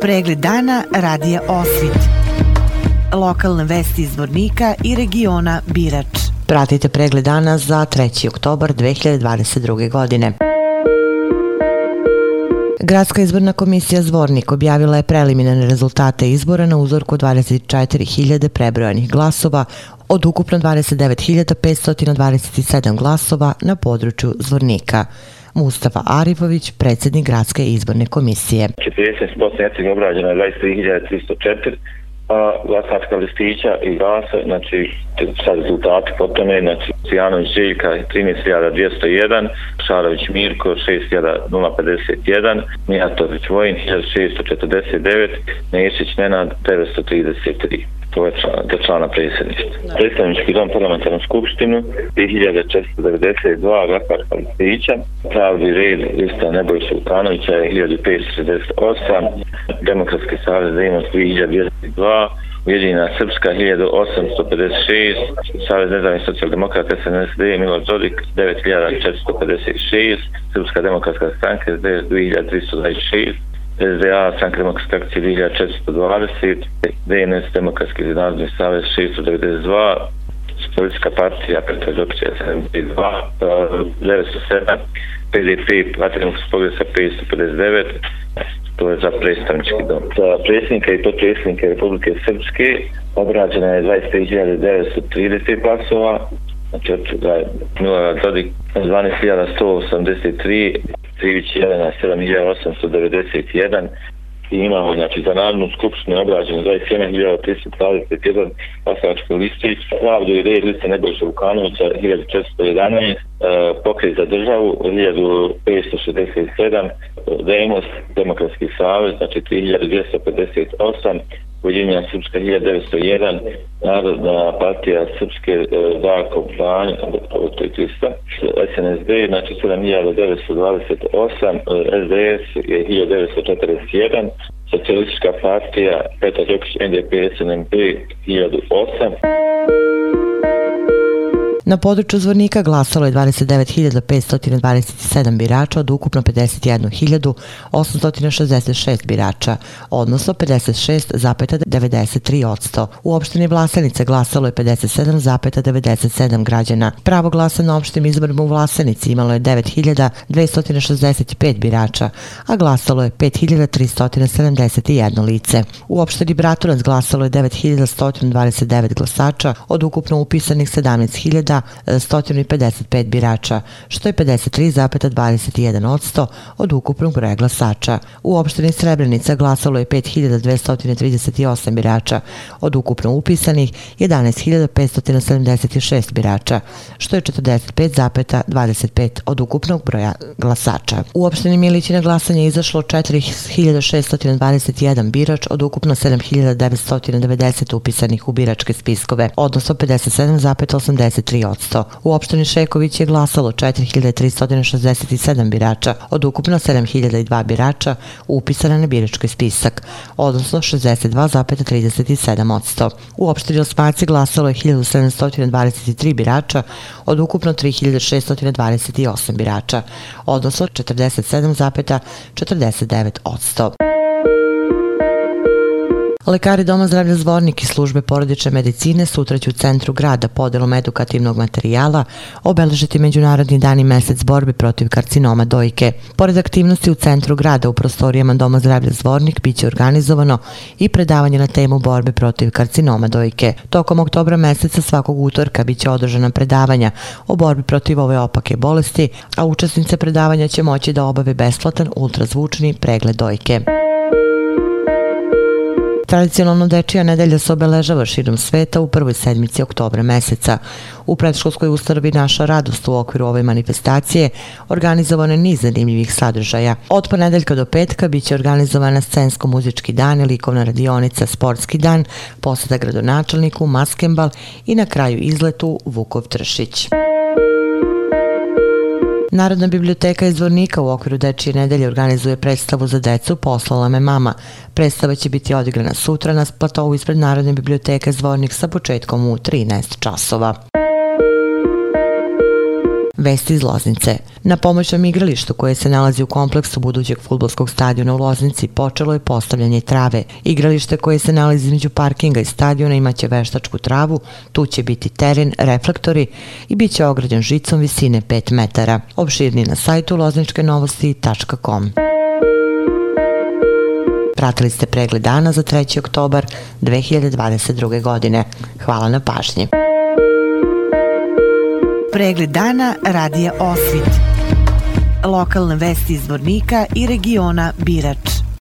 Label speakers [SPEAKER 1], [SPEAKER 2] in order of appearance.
[SPEAKER 1] Pregled dana radija Osvit. Lokalne vesti iz Vornika i regiona Birač.
[SPEAKER 2] Pratite pregled dana za 3. oktobar 2022. godine. Gradska izborna komisija Zvornik objavila je preliminarne rezultate izbora na uzorku 24.000 prebrojanih glasova od ukupno 29.527 glasova na području Zvornika. Mustafa Arifović, predsjednik Gradske izborne komisije.
[SPEAKER 3] 40% je obrađeno 23.304, a glasačka listića i glasa, znači sad rezultati po tome, znači Cijanović Željka 13.201, Šarović Mirko 6.051, Mijatović Vojin 1649, Nešić Nenad 933 to je člana, člana predsjedništva. Predstavnički dom parlamentarnu skupštinu 1492 glasačka listića, pravdi red lista Nebojša Vukanovića je 1568, Demokratski savjez za inost 2202, Ujedinjena Srpska 1856, Savez nezavisnih socijaldemokrata SNSD Miloš Dodik 9456, Srpska demokratska stranka 2326, SDA, Stranka demokratske akcije 1420, DNS, Demokratski narodni savez 692, Socijalistička partija Petra Đokića 72, 907, PDP, Vatrenogska pogresa 559, to je za predstavnički dom. Za predsjednika i potpredsjednika Republike Srpske obrađena je 23.930 glasova, znači od toga je Dodik 12.183, Trivić Jelena 7.891 i imamo znači za narodnu skupštinu obrađenu 27.321 glasački listić, pravdu i red liste Nebojša Vukanovića 1411, e, pokret za državu 1567, Demos, Demokratski savez, znači 3258, Ujedinjena Srpska 1901, Narodna partija Srpske e, Darko Vanja, to je 300, SNSD, znači 7928, SDS je 1941, Socijalistička partija Petar Jokić, NDP SNMP 1008,
[SPEAKER 2] Na području Zvornika glasalo je 29.527 birača od ukupno 51.866 birača, odnosno 56,93 odsto. U opštini Vlasenice glasalo je 57,97 građana. Pravo glasa na opštim izborima u Vlasenici imalo je 9.265 birača, a glasalo je 5.371 lice. U opštini Bratunac glasalo je 9.129 glasača od ukupno upisanih 17.000 155 birača, što je 53,21% od ukupnog broja glasača. U opštini Srebrenica glasalo je 5238 birača, od ukupno upisanih 11576 birača, što je 45,25 od ukupnog broja glasača. U opštini Milići na glasanje izašlo 4621 birač od ukupno 7990 upisanih u biračke spiskove, odnosno 57,83 odsto. U opštini Šeković je glasalo 4367 birača od ukupno 7002 birača upisana na birački spisak, odnosno 62,37%. U opštini Osmaci glasalo je 1723 birača od ukupno 3628 birača, odnosno 47,49%. Lekari Doma zdravlja Zvornik i službe porodične medicine sutra će u centru grada podelom edukativnog materijala obeležiti Međunarodni dan i mesec borbe protiv karcinoma dojke. Pored aktivnosti u centru grada u prostorijama Doma zdravlja Zvornik biće organizovano i predavanje na temu borbe protiv karcinoma dojke. Tokom oktobra meseca svakog utorka biće održana predavanja o borbi protiv ove opake bolesti, a učesnice predavanja će moći da obave besplatan ultrazvučni pregled dojke. Tradicionalno dečija nedelja se obeležava širom sveta u prvoj sedmici oktobra meseca. U predškolskoj ustarovi Naša radost u okviru ove manifestacije organizovane niz zanimljivih sadržaja. Od ponedeljka do petka biće organizovana scensko-muzički dan, likovna radionica, sportski dan, posada gradonačelniku, maskembal i na kraju izletu Vukov Tršić. Narodna biblioteka iz Zvornika u okviru Dečije nedelje organizuje predstavu za decu Poslala me mama. Predstava će biti odigrana sutra na platovu ispred Narodne biblioteke Zvornik sa početkom u 13 časova. Vesti iz Loznice. Na pomoćnom igralištu koje se nalazi u kompleksu budućeg futbolskog stadiona u Loznici počelo je postavljanje trave. Igralište koje se nalazi između parkinga i stadiona imaće veštačku travu, tu će biti teren, reflektori i bit će ograđen žicom visine 5 metara. Obširni na sajtu lozničkenovosti.com. Pratili ste pregled dana za 3. oktobar 2022. godine. Hvala na pažnji.
[SPEAKER 1] Pregled dana radija Osvit. Lokalne vesti iz Vornika i regiona Birač.